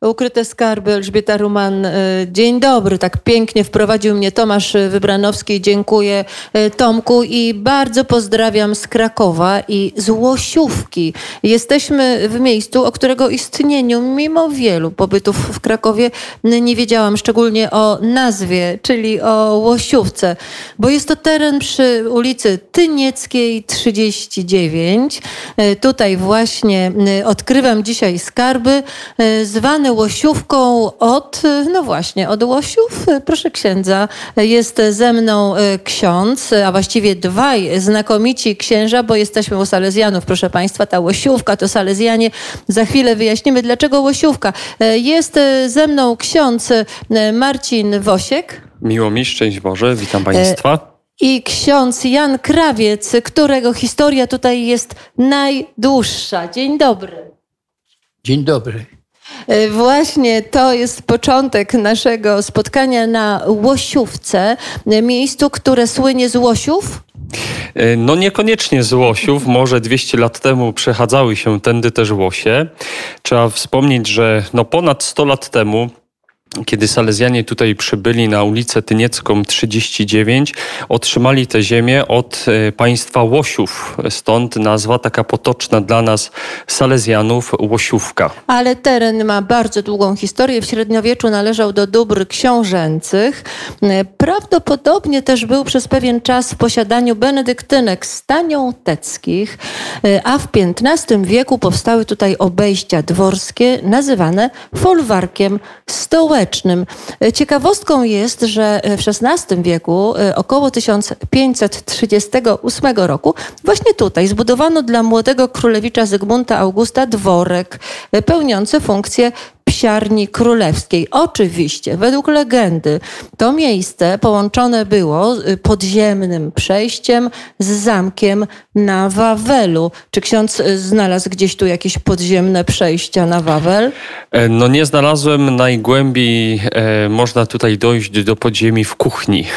Ukryte Skarby, Elżbieta Ruman. E, dzień dobry, tak pięknie wprowadził mnie Tomasz Wybranowski. Dziękuję e, Tomku i bardzo pozdrawiam z Krakowa i z Łosiówki. Jesteśmy w miejscu, o którego istnieniu, mimo wielu pobytów w Krakowie, nie wiedziałam szczególnie o nazwie, czyli o Łosiówce, bo jest to teren przy ulicy Tynieckiej 39. E, tutaj właśnie odkrywam dzisiaj skarby zwane Łosiówką od, no właśnie, od Łosiów. Proszę księdza, jest ze mną e, ksiądz, a właściwie dwaj znakomici księża, bo jesteśmy u Salezjanów, proszę Państwa. Ta Łosiówka to Salezjanie. Za chwilę wyjaśnimy, dlaczego Łosiówka. E, jest e, ze mną ksiądz Marcin Wosiek. Miło mi, szczęść Boże, witam Państwa. I ksiądz Jan Krawiec, którego historia tutaj jest najdłuższa. Dzień dobry. Dzień dobry. E, właśnie to jest początek naszego spotkania na Łosiówce, e, miejscu, które słynie z Łosiów. E, no niekoniecznie z Łosiów, może 200 lat temu przechadzały się tędy też Łosie. Trzeba wspomnieć, że no ponad 100 lat temu kiedy Salezjanie tutaj przybyli na ulicę Tyniecką 39, otrzymali tę ziemię od e, państwa Łosiów. Stąd nazwa taka potoczna dla nas Salezjanów Łosiówka. Ale teren ma bardzo długą historię. W średniowieczu należał do dóbr książęcych. E, prawdopodobnie też był przez pewien czas w posiadaniu benedyktynek staniołteckich, e, a w XV wieku powstały tutaj obejścia dworskie nazywane folwarkiem stołecznym Ciekawostką jest, że w XVI wieku, e, około 1538 roku, właśnie tutaj zbudowano dla młodego królewicza Zygmunta Augusta dworek e, pełniący funkcję psiarni królewskiej. Oczywiście, według legendy, to miejsce połączone było podziemnym przejściem z zamkiem na Wawelu. Czy ksiądz znalazł gdzieś tu jakieś podziemne przejścia na Wawel? E, no nie znalazłem najgłębiej. E, można tutaj dojść do podziemi w kuchni.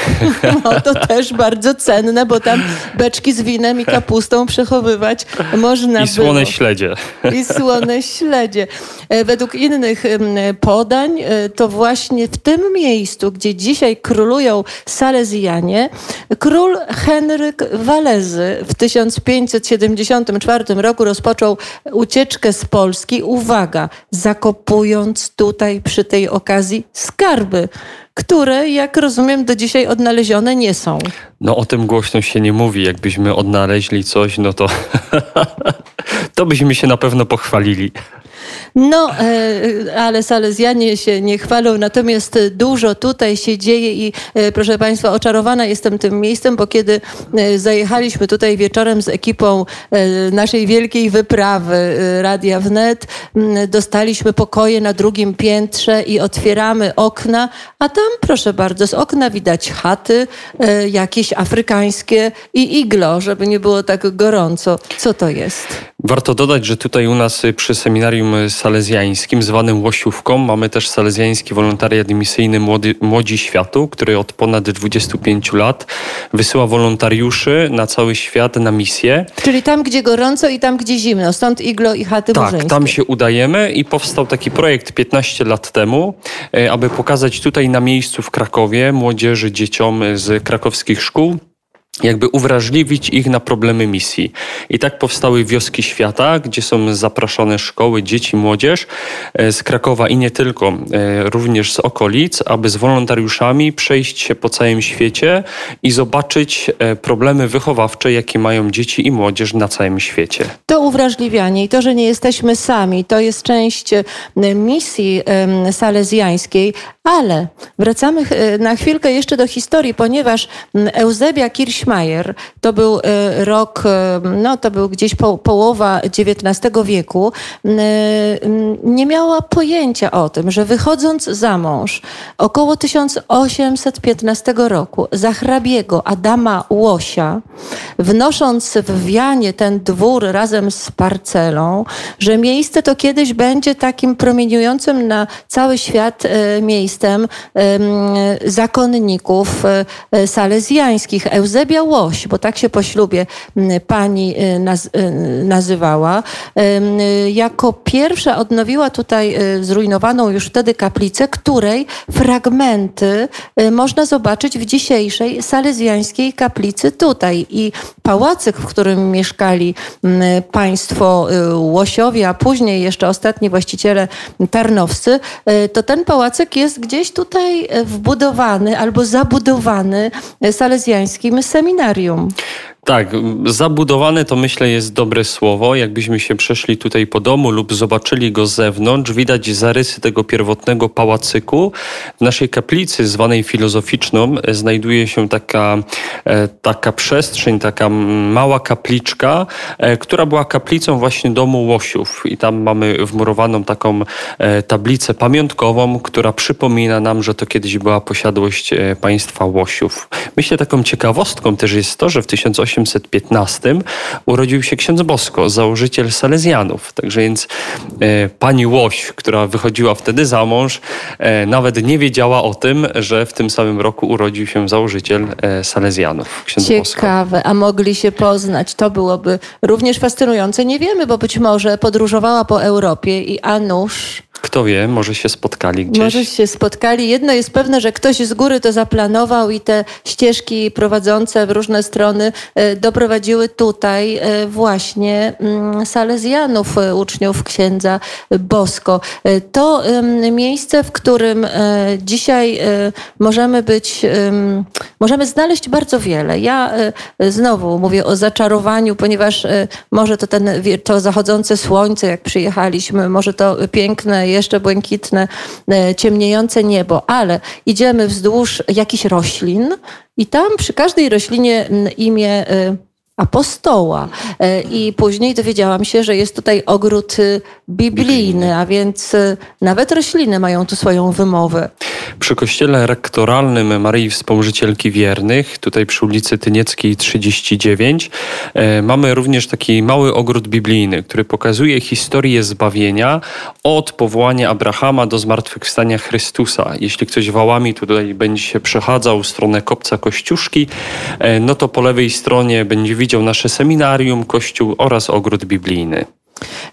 No to też bardzo cenne, bo tam beczki z winem i kapustą przechowywać można I słone było. śledzie. I słone śledzie. E, według innych podań, e, to właśnie w tym miejscu, gdzie dzisiaj królują Salezjanie, król Henryk Walezy w 1574 roku rozpoczął ucieczkę z Polski. Uwaga, zakopując tutaj przy tej okazji skarby które, jak rozumiem, do dzisiaj odnalezione nie są. No o tym głośno się nie mówi. Jakbyśmy odnaleźli coś, no to, to byśmy się na pewno pochwalili. No, e, ale Salezjanie się nie chwalą, natomiast dużo tutaj się dzieje i e, proszę Państwa, oczarowana jestem tym miejscem, bo kiedy e, zajechaliśmy tutaj wieczorem z ekipą naszej wielkiej wyprawy Radia Wnet, dostaliśmy pokoje na drugim piętrze i otwieramy okna, a tam proszę bardzo, z okna widać chaty jakieś afrykańskie i iglo, żeby nie było tak gorąco. Co to jest? Warto dodać, że tutaj u nas przy seminarium salezjańskim, zwanym Łosiówką. Mamy też salezjański wolontariat misyjny Młody, Młodzi Światu, który od ponad 25 lat wysyła wolontariuszy na cały świat na misję. Czyli tam, gdzie gorąco i tam, gdzie zimno. Stąd iglo i chaty Tak, tam się udajemy i powstał taki projekt 15 lat temu, e, aby pokazać tutaj na miejscu w Krakowie młodzieży, dzieciom z krakowskich szkół, jakby uwrażliwić ich na problemy misji. I tak powstały wioski świata, gdzie są zapraszane szkoły, dzieci, młodzież e, z Krakowa i nie tylko, e, również z okolic, aby z wolontariuszami przejść się po całym świecie i zobaczyć e, problemy wychowawcze, jakie mają dzieci i młodzież na całym świecie. To uwrażliwianie i to, że nie jesteśmy sami, to jest część misji salezjańskiej, ale wracamy na chwilkę jeszcze do historii, ponieważ Eusebia Kirś Kirchmeier, to był e, rok, e, no to był gdzieś po, połowa XIX wieku, e, nie miała pojęcia o tym, że wychodząc za mąż około 1815 roku za hrabiego Adama Łosia, wnosząc w Wianie ten dwór razem z parcelą, że miejsce to kiedyś będzie takim promieniującym na cały świat miejscem zakonników salezjańskich. Eusebia Łoś, bo tak się po ślubie pani naz nazywała, jako pierwsza odnowiła tutaj zrujnowaną już wtedy kaplicę, której fragmenty można zobaczyć w dzisiejszej salezjańskiej kaplicy tutaj. I pałacyk, w którym mieszkali państwo Łosiowie, a później jeszcze ostatni właściciele tarnowscy, to ten pałacyk jest gdzieś tutaj wbudowany albo zabudowany salezjańskim seminarium. Tak, zabudowany to myślę jest dobre słowo. Jakbyśmy się przeszli tutaj po domu lub zobaczyli go z zewnątrz, widać zarysy tego pierwotnego pałacyku. W naszej kaplicy, zwanej filozoficzną, znajduje się taka, e, taka przestrzeń, taka mała kapliczka, e, która była kaplicą właśnie domu Łosiów. I tam mamy wmurowaną taką e, tablicę pamiątkową, która przypomina nam, że to kiedyś była posiadłość państwa Łosiów. Myślę, taką ciekawostką też jest to, że w 1800 1815 urodził się ksiądz Bosko, założyciel Salezjanów. Także więc e, pani Łoś, która wychodziła wtedy za mąż, e, nawet nie wiedziała o tym, że w tym samym roku urodził się założyciel e, Salezjanów, ksiądz Ciekawe, Bosko. a mogli się poznać. To byłoby również fascynujące. Nie wiemy, bo być może podróżowała po Europie i a nuż kto wie, może się spotkali gdzieś. Może się spotkali. Jedno jest pewne, że ktoś z góry to zaplanował i te ścieżki prowadzące w różne strony e, doprowadziły tutaj e, właśnie mm, Salezjanów, e, uczniów księdza Bosko. To miejsce, w którym dzisiaj możemy być, możemy znaleźć bardzo wiele. Ja znowu mówię o zaczarowaniu, ponieważ może to ten, to zachodzące słońce, jak przyjechaliśmy, może to piękne jeszcze błękitne, e, ciemniejące niebo, ale idziemy wzdłuż jakichś roślin i tam przy każdej roślinie imię e, apostoła. E, I później dowiedziałam się, że jest tutaj ogród biblijny, a więc nawet rośliny mają tu swoją wymowę. Przy kościele rektoralnym Maryi Wspomożycielki Wiernych, tutaj przy ulicy Tynieckiej 39, e, mamy również taki mały ogród biblijny, który pokazuje historię zbawienia od powołania Abrahama do zmartwychwstania Chrystusa. Jeśli ktoś wałami tutaj będzie się przechadzał w stronę kopca Kościuszki, e, no to po lewej stronie będzie widział nasze seminarium, kościół oraz ogród biblijny.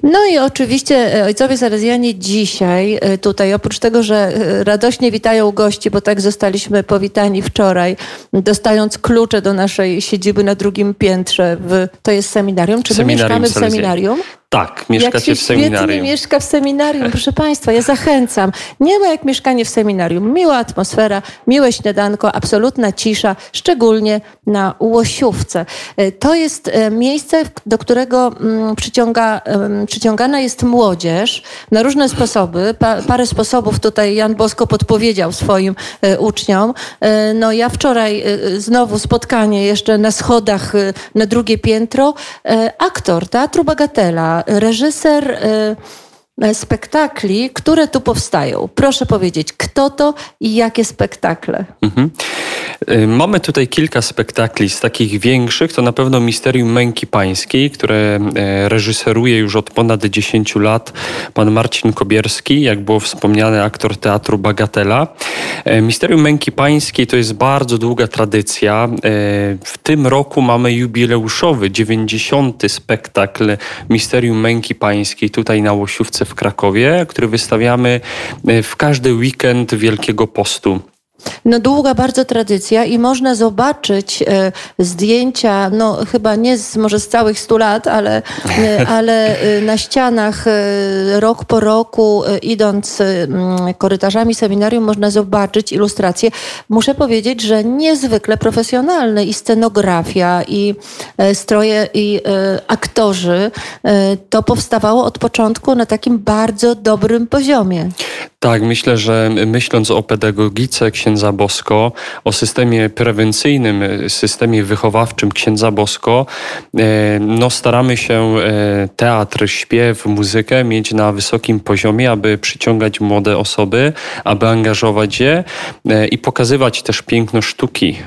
No i oczywiście e, ojcowie Salezjanie dzisiaj e, tutaj, oprócz tego, że e, radośnie witają gości, bo tak zostaliśmy powitani wczoraj, dostając klucze do naszej siedziby na drugim piętrze, w, to jest seminarium. Czy my mieszkamy w seminarium? Tak, mieszkacie jak w seminarium. mieszka w seminarium, proszę Państwa, ja zachęcam. Nie ma jak mieszkanie w seminarium. Miła atmosfera, miłe śniadanko, absolutna cisza, szczególnie na Łosiówce. E, to jest e, miejsce, do którego mm, przyciąga, przyciągana jest młodzież na różne sposoby. Pa, parę sposobów tutaj Jan Bosko podpowiedział swoim e, uczniom. No ja wczoraj znowu spotkanie jeszcze na schodach na drugie piętro. Aktor Teatru Bagatela, reżyser y, spektakli, które tu powstają. Proszę powiedzieć, kto to i jakie spektakle? Mhm. E, mamy tutaj kilka spektakli z takich większych. To na pewno Misterium Męki Pańskiej, które e, reżyseruje już od ponad 10 lat pan Marcin Kobierski, jak było wspomniane, aktor teatru Bagatela. Misterium Męki Pańskiej to jest bardzo długa tradycja. W tym roku mamy jubileuszowy, 90. spektakl Misterium Męki Pańskiej tutaj na Łosiówce w w Krakowie, który wystawiamy e, w każdy weekend Wielkiego Postu. No długa bardzo tradycja i można zobaczyć e, zdjęcia, no chyba nie z, może z całych stu lat, ale, e, ale e, na ścianach rok po roku idąc korytarzami seminarium można zobaczyć ilustracje. Muszę powiedzieć, że niezwykle profesjonalne i scenografia i stroje i aktorzy to powstawało od początku na takim bardzo dobrym poziomie. Tak, myślę, że myśląc o pedagogice księdza Bosko, o systemie prewencyjnym, systemie wychowawczym księdza Bosko, e, no staramy się e, teatr, śpiew, muzykę mieć na wysokim poziomie, aby przyciągać młode osoby, aby angażować je e, i pokazywać też piękno sztuki.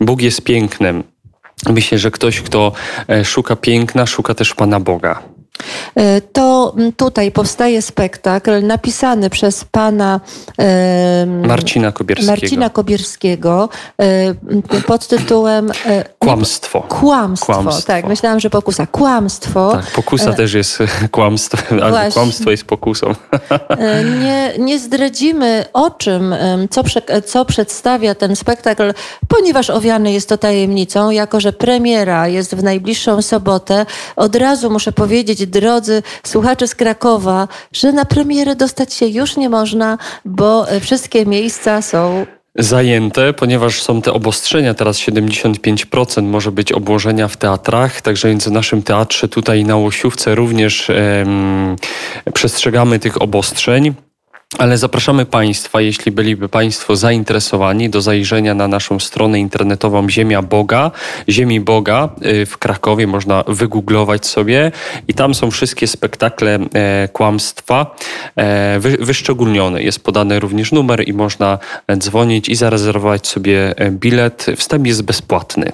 Bóg jest pięknem. Myślę, że ktoś, kto szuka piękna, szuka też Pana Boga. E, to tutaj powstaje spektakl napisany przez pana Marcina Kobierskiego, Marcina Kobierskiego pod tytułem Kłamstwo. Kłamstwo. Kłamstwo. Tak, myślałam, że pokusa. Kłamstwo. Tak, pokusa też jest kłamstwem, albo kłamstwo jest pokusą. Nie, nie zdradzimy o czym, co, co przedstawia ten spektakl, ponieważ owiany jest to tajemnicą, jako że premiera jest w najbliższą sobotę. Od razu muszę powiedzieć, drodzy słuchacze z Krakowa, że na premierę dostać się już nie można, bo e, wszystkie miejsca są zajęte, ponieważ są te obostrzenia, teraz 75% może być obłożenia w teatrach, także więc w naszym teatrze tutaj na Łosiówce również em, przestrzegamy tych obostrzeń. Ale zapraszamy Państwa, jeśli byliby Państwo zainteresowani, do zajrzenia na naszą stronę internetową Ziemia Boga, Ziemi Boga y, w Krakowie. Można wygooglować sobie i tam są wszystkie spektakle e, kłamstwa e, wyszczególnione. Jest podany również numer i można dzwonić i zarezerwować sobie e, bilet. Wstęp jest bezpłatny.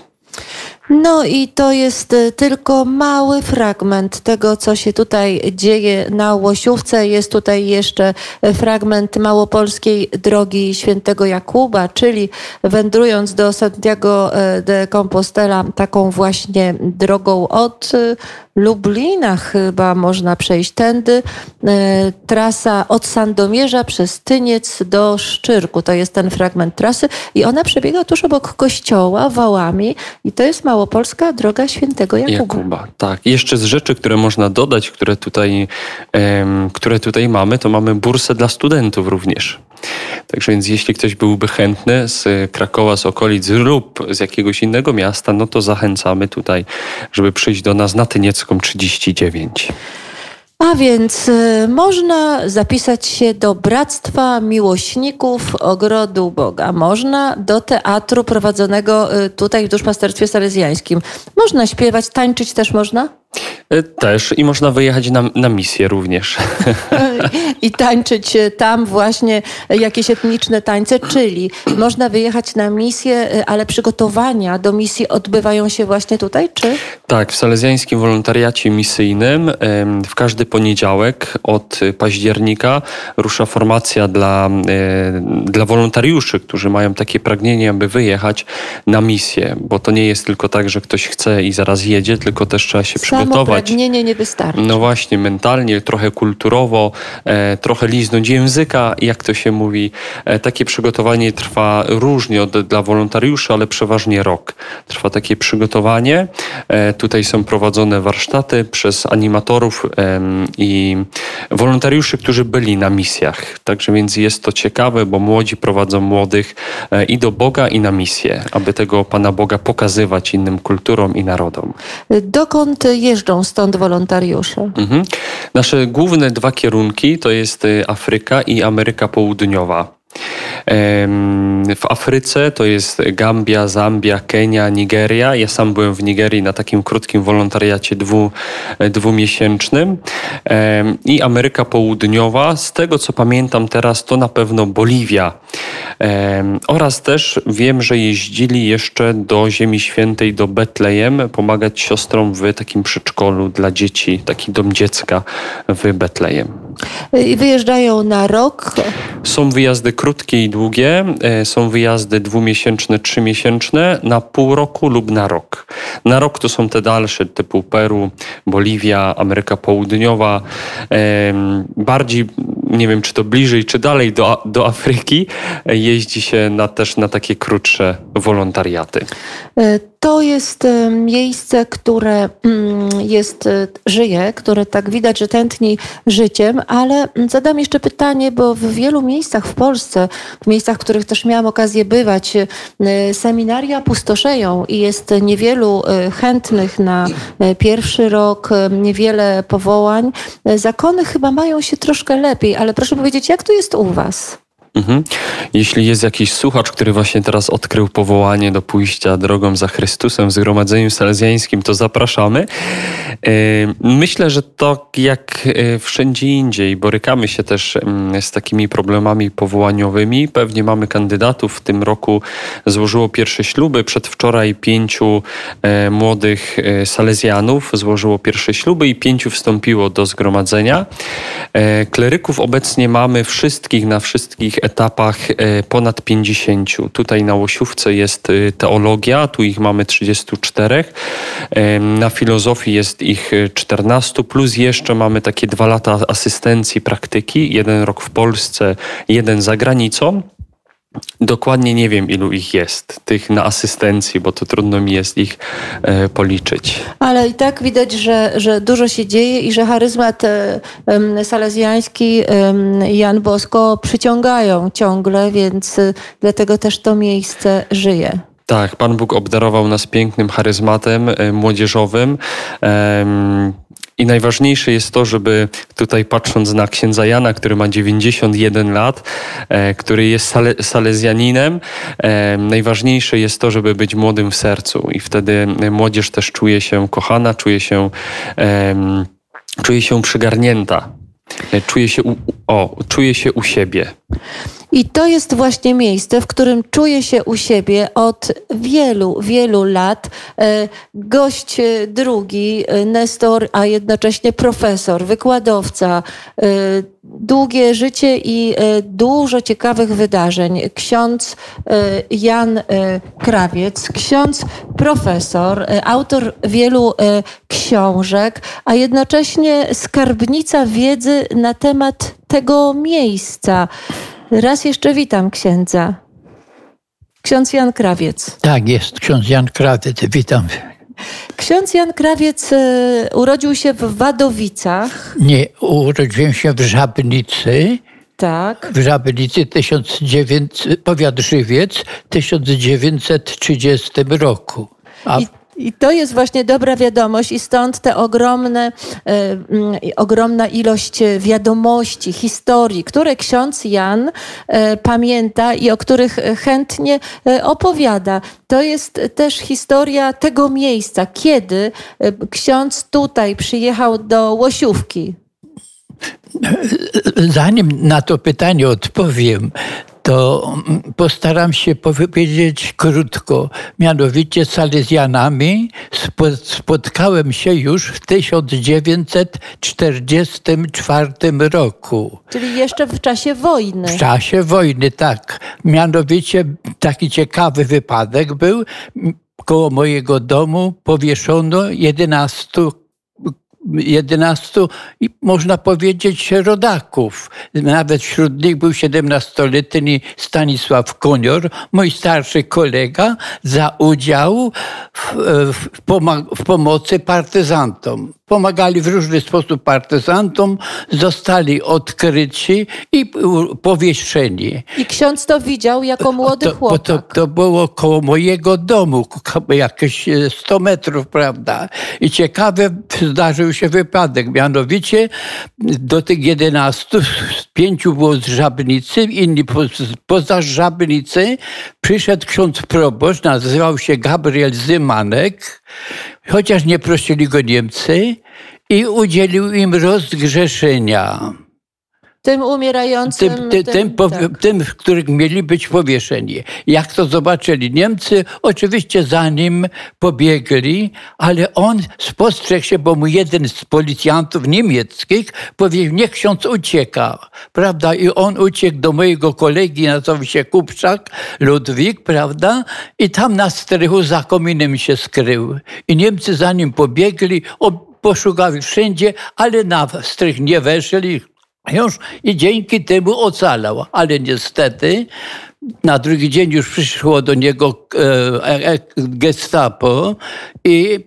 No i to jest y, tylko mały fragment tego, co się tutaj dzieje na Łosiówce. Jest tutaj jeszcze y, fragment małopolskiej drogi świętego Jakuba, czyli wędrując do Santiago y, de Compostela taką właśnie drogą od Lublina chyba można przejść tędy. Trasa od Sandomierza przez Tyniec do Szczyrku. To jest ten fragment trasy i ona przebiega tuż obok kościoła wałami i to jest mało Małopolska Droga Świętego Jakuba. Jakuba. Tak. I jeszcze z rzeczy, które można dodać, które tutaj, um, które tutaj mamy, to mamy bursę dla studentów również. Także więc jeśli ktoś byłby chętny z Krakowa, z okolic lub z jakiegoś innego miasta, no to zachęcamy tutaj, żeby przyjść do nas na Tyniecką 39. A więc y, można zapisać się do Bractwa Miłośników Ogrodu Boga. Można do teatru prowadzonego y, tutaj w Duszpasterstwie Salezjańskim. Można śpiewać, tańczyć też można? E, też i można wyjechać na, na misję również. I tańczyć tam właśnie jakieś etniczne tańce, czyli można wyjechać na misję, e, ale przygotowania do misji odbywają się właśnie tutaj, czy? Tak, w salezjańskim wolontariacie misyjnym w każdy poniedziałek od października rusza formacja dla, e, dla wolontariuszy, którzy mają takie pragnienie, aby wyjechać na misję, bo to nie jest tylko tak, że ktoś chce i zaraz jedzie, tylko też trzeba się przygotować pragnienie nie wystarczy. No właśnie, mentalnie, trochę kulturowo, e, trochę liznąć języka, jak to się mówi. E, takie przygotowanie trwa różnie od, dla wolontariuszy, ale przeważnie rok. Trwa takie przygotowanie. E, tutaj są prowadzone warsztaty przez animatorów i wolontariuszy, którzy byli na misjach. Także więc jest to ciekawe, bo młodzi prowadzą młodych i do Boga, i na misję, aby tego Pana Boga pokazywać innym kulturom i narodom. Dokąd jeżdżą stąd wolontariusze? Mhm. Nasze główne dwa kierunki to jest y, Afryka i Ameryka Południowa. W Afryce to jest Gambia, Zambia, Kenia, Nigeria. Ja sam byłem w Nigerii na takim krótkim wolontariacie dwu, dwumiesięcznym. I Ameryka Południowa, z tego co pamiętam teraz, to na pewno Boliwia. Oraz też wiem, że jeździli jeszcze do Ziemi Świętej, do Betlejem, pomagać siostrom w takim przedszkolu dla dzieci, taki dom dziecka w Betlejem. I wyjeżdżają na rok? Są wyjazdy krótkie i długie, e, są wyjazdy dwumiesięczne, trzymiesięczne, na pół roku lub na rok. Na rok to są te dalsze, typu Peru, Boliwia, Ameryka Południowa. Bardziej, nie wiem czy to bliżej, czy dalej do, do Afryki, e, jeździ się na, też na takie krótsze wolontariaty. E, to jest e, miejsce, które mm, jest, e, żyje, które tak widać, że tętni życiem, ale zadam jeszcze pytanie, bo w wielu miejscach w Polsce, w miejscach, w których też miałam okazję bywać, seminaria pustoszeją i jest niewielu chętnych na pierwszy rok, niewiele powołań. Zakony chyba mają się troszkę lepiej, ale proszę powiedzieć, jak to jest u Was? Mhm. Jeśli jest jakiś słuchacz, który właśnie teraz odkrył powołanie do pójścia drogą za Chrystusem w Zgromadzeniu Salezjańskim, to zapraszamy. E, myślę, że to jak e, wszędzie indziej borykamy się też mm, z takimi problemami powołaniowymi. Pewnie mamy kandydatów. W tym roku złożyło pierwsze śluby. Przedwczoraj pięciu e, młodych Salezjanów złożyło pierwsze śluby i pięciu wstąpiło do zgromadzenia. Kleryków obecnie mamy wszystkich na wszystkich etapach e, ponad 50. Tutaj na Łosiówce jest e, teologia, tu ich mamy 34. E, na filozofii jest ich 14, plus jeszcze mamy takie dwa lata asystencji praktyki, jeden rok w Polsce, jeden za granicą. Dokładnie nie wiem, ilu ich jest, tych na asystencji, bo to trudno mi jest ich e, policzyć. Ale i tak widać, że, że dużo się dzieje i że charyzmat e, salezjański e, Jan Bosko przyciągają ciągle, więc e, dlatego też to miejsce żyje. Tak, Pan Bóg obdarował nas pięknym charyzmatem e, młodzieżowym. I najważniejsze jest to, żeby tutaj patrząc na księdza Jana, który ma 91 lat, e, który jest sale, salezjaninem, e, najważniejsze jest to, żeby być młodym w sercu i wtedy młodzież też czuje się kochana, czuje się, e, czuje się przygarnięta, e, czuje się u, o, czuje się u siebie. I to jest właśnie miejsce, w którym czuję się u siebie od wielu, wielu lat. E, gość e, drugi, e, Nestor, a jednocześnie profesor, wykładowca, długie życie i dużo ciekawych wydarzeń. Ksiądz Jan Krawiec, ksiądz profesor, autor wielu książek, a jednocześnie skarbnica wiedzy na temat tego miejsca. Raz jeszcze witam księdza. Ksiądz Jan Krawiec. Tak, jest ksiądz Jan Krawiec. Witam. Ksiądz Jan Krawiec e, urodził się w Wadowicach. Nie, urodziłem się w Żabnicy. Tak. W Żabnicy 1900, powiat Żywiec w 1930 roku. A I i to jest właśnie dobra wiadomość i stąd te ogromne, e, ogromna ilość wiadomości, historii, które ksiądz Jan e, pamięta i o których chętnie e, opowiada. To jest też historia tego miejsca, kiedy ksiądz tutaj przyjechał do Łosiówki. Zanim na to pytanie odpowiem, to postaram się powiedzieć krótko. Mianowicie z Salezjanami spotkałem się już w 1944 roku. Czyli jeszcze w czasie wojny. W czasie wojny, tak. Mianowicie taki ciekawy wypadek był. Koło mojego domu powieszono 11 11, można powiedzieć, rodaków. Nawet wśród nich był 17-letni Stanisław Konior, mój starszy kolega, za udział w, w, w pomocy partyzantom pomagali w różny sposób partyzantom, zostali odkryci i powieszeni. I ksiądz to widział jako młody to, chłopak. To, to było koło mojego domu, jakieś 100 metrów, prawda? I ciekawy zdarzył się wypadek, mianowicie do tych 11, pięciu było z Żabnicy, inni poza Żabnicy, przyszedł ksiądz proboszcz, nazywał się Gabriel Zymanek, chociaż nie prosili go Niemcy i udzielił im rozgrzeszenia. Tym umierającym. Tym, ty, tym, tym, tak. tym, w których mieli być powieszeni. Jak to zobaczyli Niemcy, oczywiście za nim pobiegli, ale on spostrzegł się, bo mu jeden z policjantów niemieckich powiedział, niech ksiądz ucieka, prawda? I on uciekł do mojego kolegi, nazywał się Kupczak, Ludwik, prawda? I tam na strychu za kominem się skrył. I Niemcy za nim pobiegli, poszukali wszędzie, ale na strych nie weszli, już i dzięki temu ocalał. Ale niestety Na drugi dzień już przyszło do niego e, e, gestapo i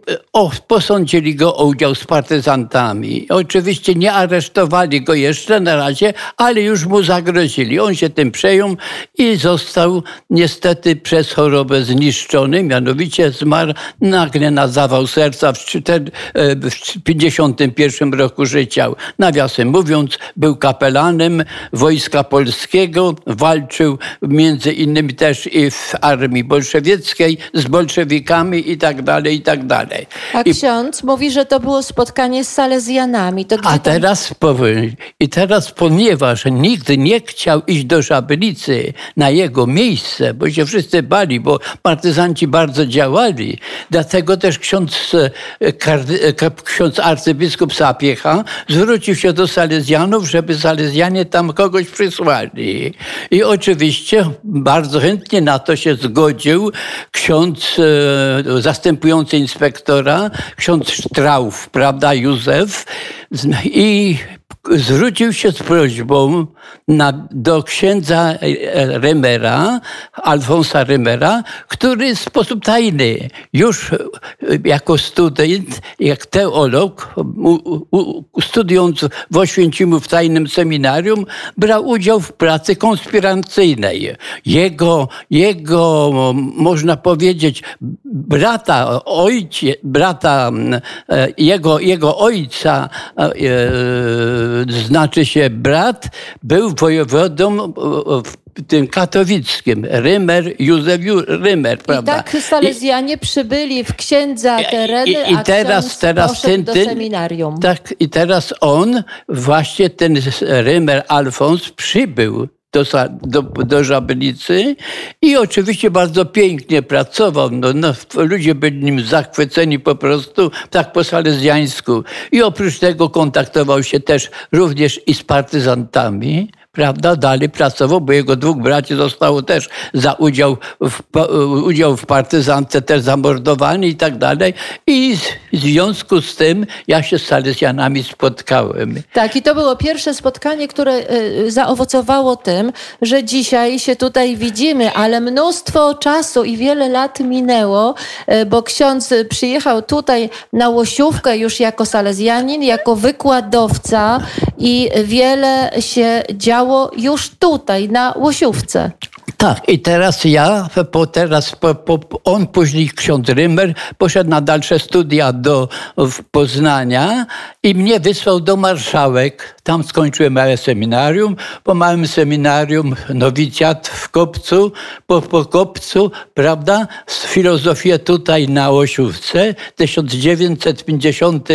posądzili go o udział z partyzantami. Oczywiście nie aresztowali go jeszcze na razie, ale już mu zagrozili. On się tym przejął i został niestety przez chorobę zniszczony. Mianowicie zmarł nagle na zawał serca w 51 roku życia. Nawiasem mówiąc, był kapelanem Wojska Polskiego, walczył między innymi też i w armii bolszewieckiej z bolszewikami i tak dalej, i tak dalej. A ksiądz mówi, że to było spotkanie z Salezjanami. To A teraz powiem, i teraz ponieważ nikt nie chciał iść do Szablicy na jego miejsce, bo się wszyscy bali, bo partyzanci bardzo działali, dlatego też ksiądz, e, ksiądz arcybiskup Sapiecha zwrócił się do Salezjanów, żeby Salezjanie tam kogoś przysłali. I oczywiście bardzo chętnie na to się zgodził ksiądz e, zastępujący inspektora, ksiądz Sztrauf, prawda, Józef. I zwrócił się z prośbą na, do księdza e, Remera, Alfonsa Remera, który w sposób tajny, już e, jako student, jak teolog, studiując w Oświęcimu w tajnym seminarium, brał udział w pracy konspiracyjnej. Jego, jego można powiedzieć, brata, ojcie, brata, e, jego, jego ojca, znaczy się brat, był wojewodą w tym katowickim, Rymer, Józef Rymer, prawda? I tak Salezjanie I, przybyli w księdza tereny, i, i, a teraz, teraz ten, do seminarium. Tak, i teraz on, właśnie ten Rymer Alfons przybył do, do, do Żablicy i oczywiście bardzo pięknie pracował. No, no, ludzie byli nim zachwyceni po prostu, tak po salezjańsku. I oprócz tego kontaktował się też również i z partyzantami prawda, dalej pracował, bo jego dwóch braci zostało też za udział w, udział w partyzance też zamordowani i tak dalej. I w związku z tym ja się z Salezjanami spotkałem. Tak, i to było pierwsze spotkanie, które y, zaowocowało tym, że dzisiaj się tutaj widzimy, ale mnóstwo czasu i wiele lat minęło, y, bo ksiądz przyjechał tutaj na Łosiówkę już jako salezjanin, jako wykładowca i wiele się działo już tutaj, na Łosiówce. Tak, i teraz ja, po teraz, po, po, on później, ksiądz Rymer, poszedł na dalsze studia do Poznania i mnie wysłał do marszałek. Tam skończyłem małe seminarium. Po małym seminarium nowicjat w Kopcu, po, po Kopcu, prawda, z filozofię tutaj na Łosiówce. W 1950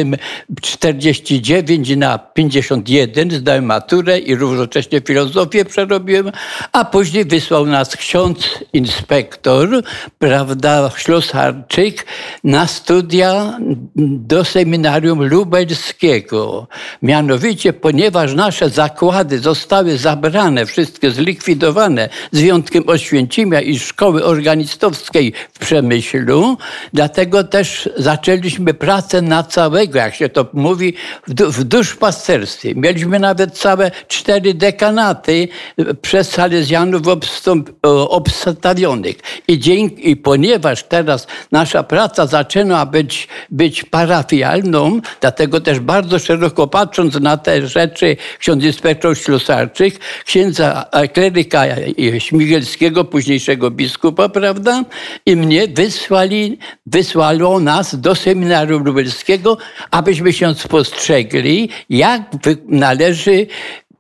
49 na 51 zdałem maturę i równocześnie filozofię przerobiłem, a później wysłał nas ksiądz inspektor, prawda, Ślosarczyk, na studia do seminarium lubelskiego. Mianowicie, ponieważ nasze zakłady zostały zabrane, wszystkie zlikwidowane, z wyjątkiem Oświęcimia i szkoły organistowskiej w Przemyślu, dlatego też zaczęliśmy pracę na całego, jak się to mówi, w duszpasterstwie. Mieliśmy nawet całe cztery dekanaty przez Salezjanów obstąp obstawionych. I, dzięki, I ponieważ teraz nasza praca zaczyna być, być parafialną, dlatego też bardzo szeroko patrząc na te rzeczy, ksiądz inspektor Ślusarczyk, księdza kleryka Śmigielskiego, późniejszego biskupa, prawda? I mnie wysłali, wysłano nas do seminarium lubelskiego, abyśmy się spostrzegli, jak należy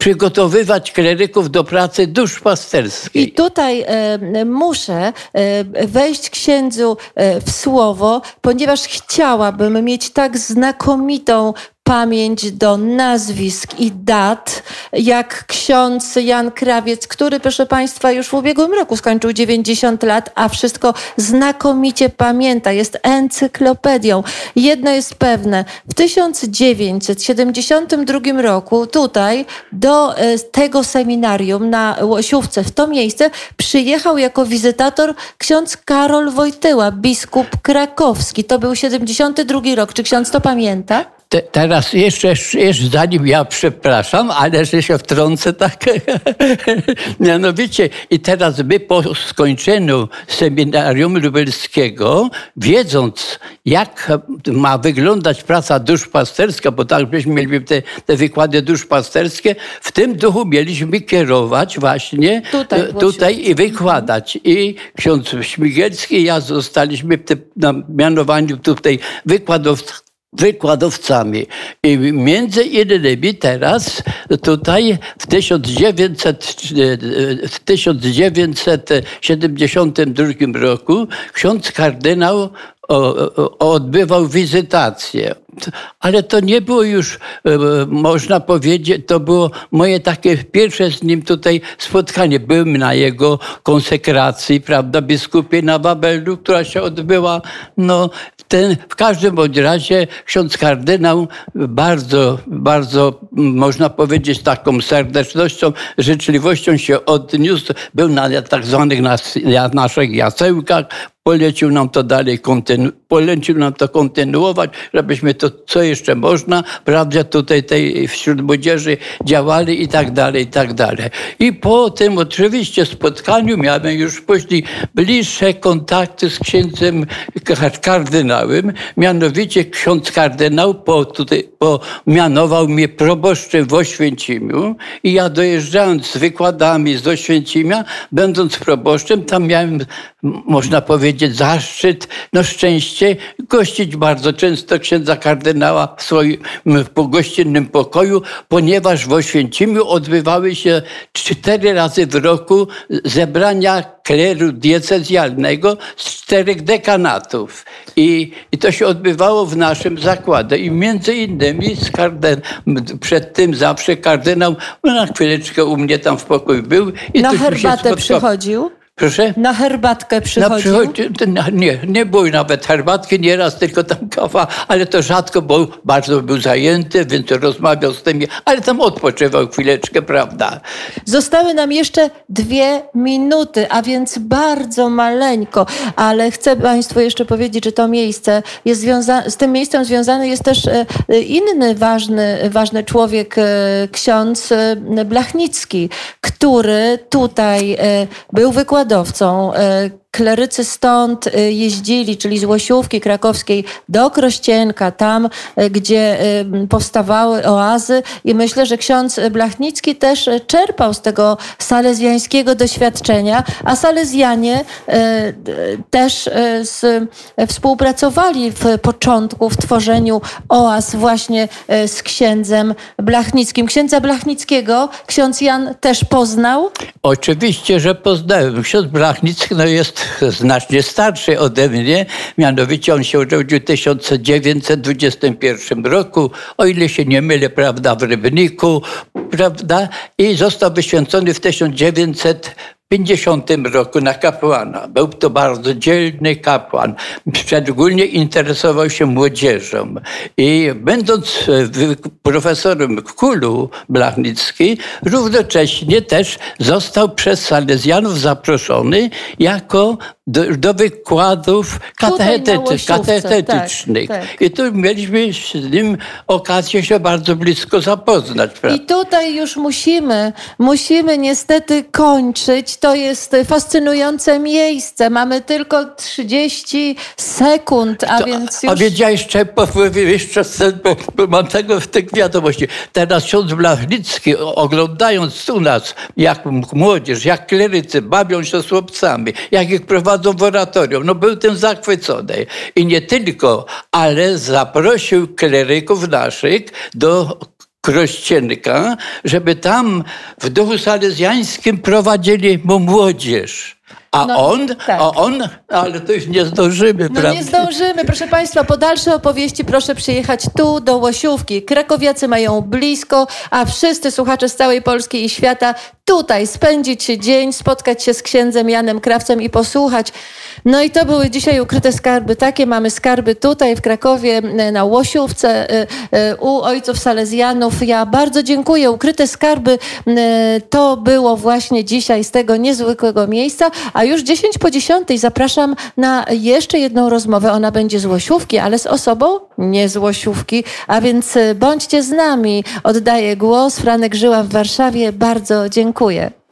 przygotowywać kleryków do pracy duszpasterskiej. I tutaj e, muszę e, wejść księdzu e, w słowo, ponieważ chciałabym mieć tak znakomitą pamięć do nazwisk i dat, jak ksiądz Jan Krawiec, który, proszę Państwa, już w ubiegłym roku skończył 90 lat, a wszystko znakomicie pamięta, jest encyklopedią. Jedno jest pewne, w 1972 roku tutaj do e, tego seminarium na Łosiówce, w to miejsce, przyjechał jako wizytator ksiądz Karol Wojtyła, biskup krakowski. To był 72 rok. Czy ksiądz to pamięta? Te, teraz jeszcze, jeszcze, zanim ja przepraszam, ale że się wtrącę tak. Mianowicie i teraz my po skończeniu seminarium lubelskiego, wiedząc jak ma wyglądać praca duszpasterska, bo tak byśmy mieli te, te wykłady duszpasterskie, w tym duchu mieliśmy kierować właśnie tutaj, e, tutaj i wykładać. I ksiądz Śmigielski i ja zostaliśmy na mianowaniu tutaj wykładowców wykładowcami. I między innymi teraz tutaj w, 1900, w 1972 roku ksiądz kardynał odbywał wizytację. Ale to nie było już, e, można powiedzieć, to było moje takie pierwsze z nim tutaj spotkanie. Byłem na jego konsekracji, prawda, biskupie na Babelu, która się odbyła. No, ten, w każdym bądź razie ksiądz kardynał bardzo, bardzo, można powiedzieć, taką serdecznością, życzliwością się odniósł. Był na tak zwanych nas, na naszych jasełkach, polecił nam to dalej, kontynu- polecił nam to kontynuować, żebyśmy to, co jeszcze można, prawda, tutaj tej wśród młodzieży działali i tak dalej, i tak dalej. I po tym oczywiście spotkaniu miałem już później bliższe kontakty z księdzem kardynałem, mianowicie ksiądz kardynał po, tutaj, po mianował mnie proboszczem w Oświęcimiu i ja dojeżdżając z wykładami z Oświęcimia, będąc proboszczem, tam miałem, można powiedzieć, powiedzieć, zaszczyt, no szczęście gościć bardzo często księdza kardynała w swoim gościnnym pokoju, ponieważ w Oświęcimiu odbywały się cztery razy w roku zebrania kleru diecezjalnego z czterech dekanatów. I, I to się odbywało w naszym zakładzie. I między innymi z kardyn, przed tym zawsze kardynał na chwileczkę u mnie tam w pokoju był. I na herbatę przychodził? Proszę? Na herbatkę przychodził? Na nie, nie było nawet herbatki nieraz, tylko tam kawa, ale to rzadko, bo bardzo był zajęty, więc rozmawiał z tymi, ale tam odpoczywał chwileczkę, prawda? Zostały nam jeszcze dwie minuty, a więc bardzo maleńko, ale chcę Państwu jeszcze powiedzieć, że to miejsce jest związane, z tym miejscem związany jest też e, inny ważny, ważny człowiek, e, ksiądz e, Blachnicki, który tutaj był wykładowcą wykładowcą e, klerycy stąd y, jeździli, czyli z Łosiówki krakowskiej do Krościenka, tam, y, gdzie y, powstawały oazy i myślę, że ksiądz Blachnicki też czerpał z tego salezjańskiego doświadczenia, a salezjanie też z, współpracowali w początku w tworzeniu oaz właśnie z księdzem Blachnickim. Księdza Blachnickiego ksiądz Jan też poznał? Oczywiście, że poznałem. Ksiądz Blachnicki no jest znacznie starszy ode mnie, mianowicie on się urodził w 1921 roku, o ile się nie mylę, prawda, w Rybniku, prawda, i został wyświęcony w 1900 50 roku na kapłana. Był to bardzo dzielny kapłan. Szczególnie interesował się młodzieżą. I będąc profesorem w Kulu Blachnicki, równocześnie też został przez Salezjanów zaproszony jako do, do wykładów katechetycznych. katechetycznych. Tak, tak. I tu mieliśmy z nim okazję się bardzo blisko zapoznać. Prawda? I tutaj już musimy, musimy niestety kończyć. To jest fascynujące miejsce. Mamy tylko 30 sekund, a to, więc już... A wiedziałeś jeszcze, jeszcze mam tego w tych wiadomości. Teraz ksiądz Blachnicki, oglądając u nas, jak młodzież, jak klerycy bawią się z chłopcami, jak ich prowadzą prowadzą w oratorium. No był tym zachwycony. I nie tylko, ale zaprosił kleryków naszych do Krościenka, żeby tam w duchu salezjańskim prowadzili mu młodzież. A no, on, tak. a on, ale to już nie zdążymy, no prawda? nie zdążymy. Proszę Państwa, po dalsze opowieści proszę przyjechać tu do Łosiówki. Krakowiacy mają blisko, a wszyscy słuchacze z całej Polski i świata tutaj spędzić dzień, spotkać się z księdzem Janem Krawcem i posłuchać. No i to były dzisiaj ukryte skarby. Takie mamy skarby tutaj w Krakowie, na Łosiówce, y, y, u ojców salezjanów. Ja bardzo dziękuję. Ukryte skarby to było właśnie dzisiaj z tego niezwykłego miejsca, a już 10 po 10 zapraszam na jeszcze jedną rozmowę. Ona będzie z Łosiówki, ale z osobą nie złosiówki. A więc bądźcie z nami. Oddaję głos. Franek Żyła w Warszawie. Bardzo dziękuję.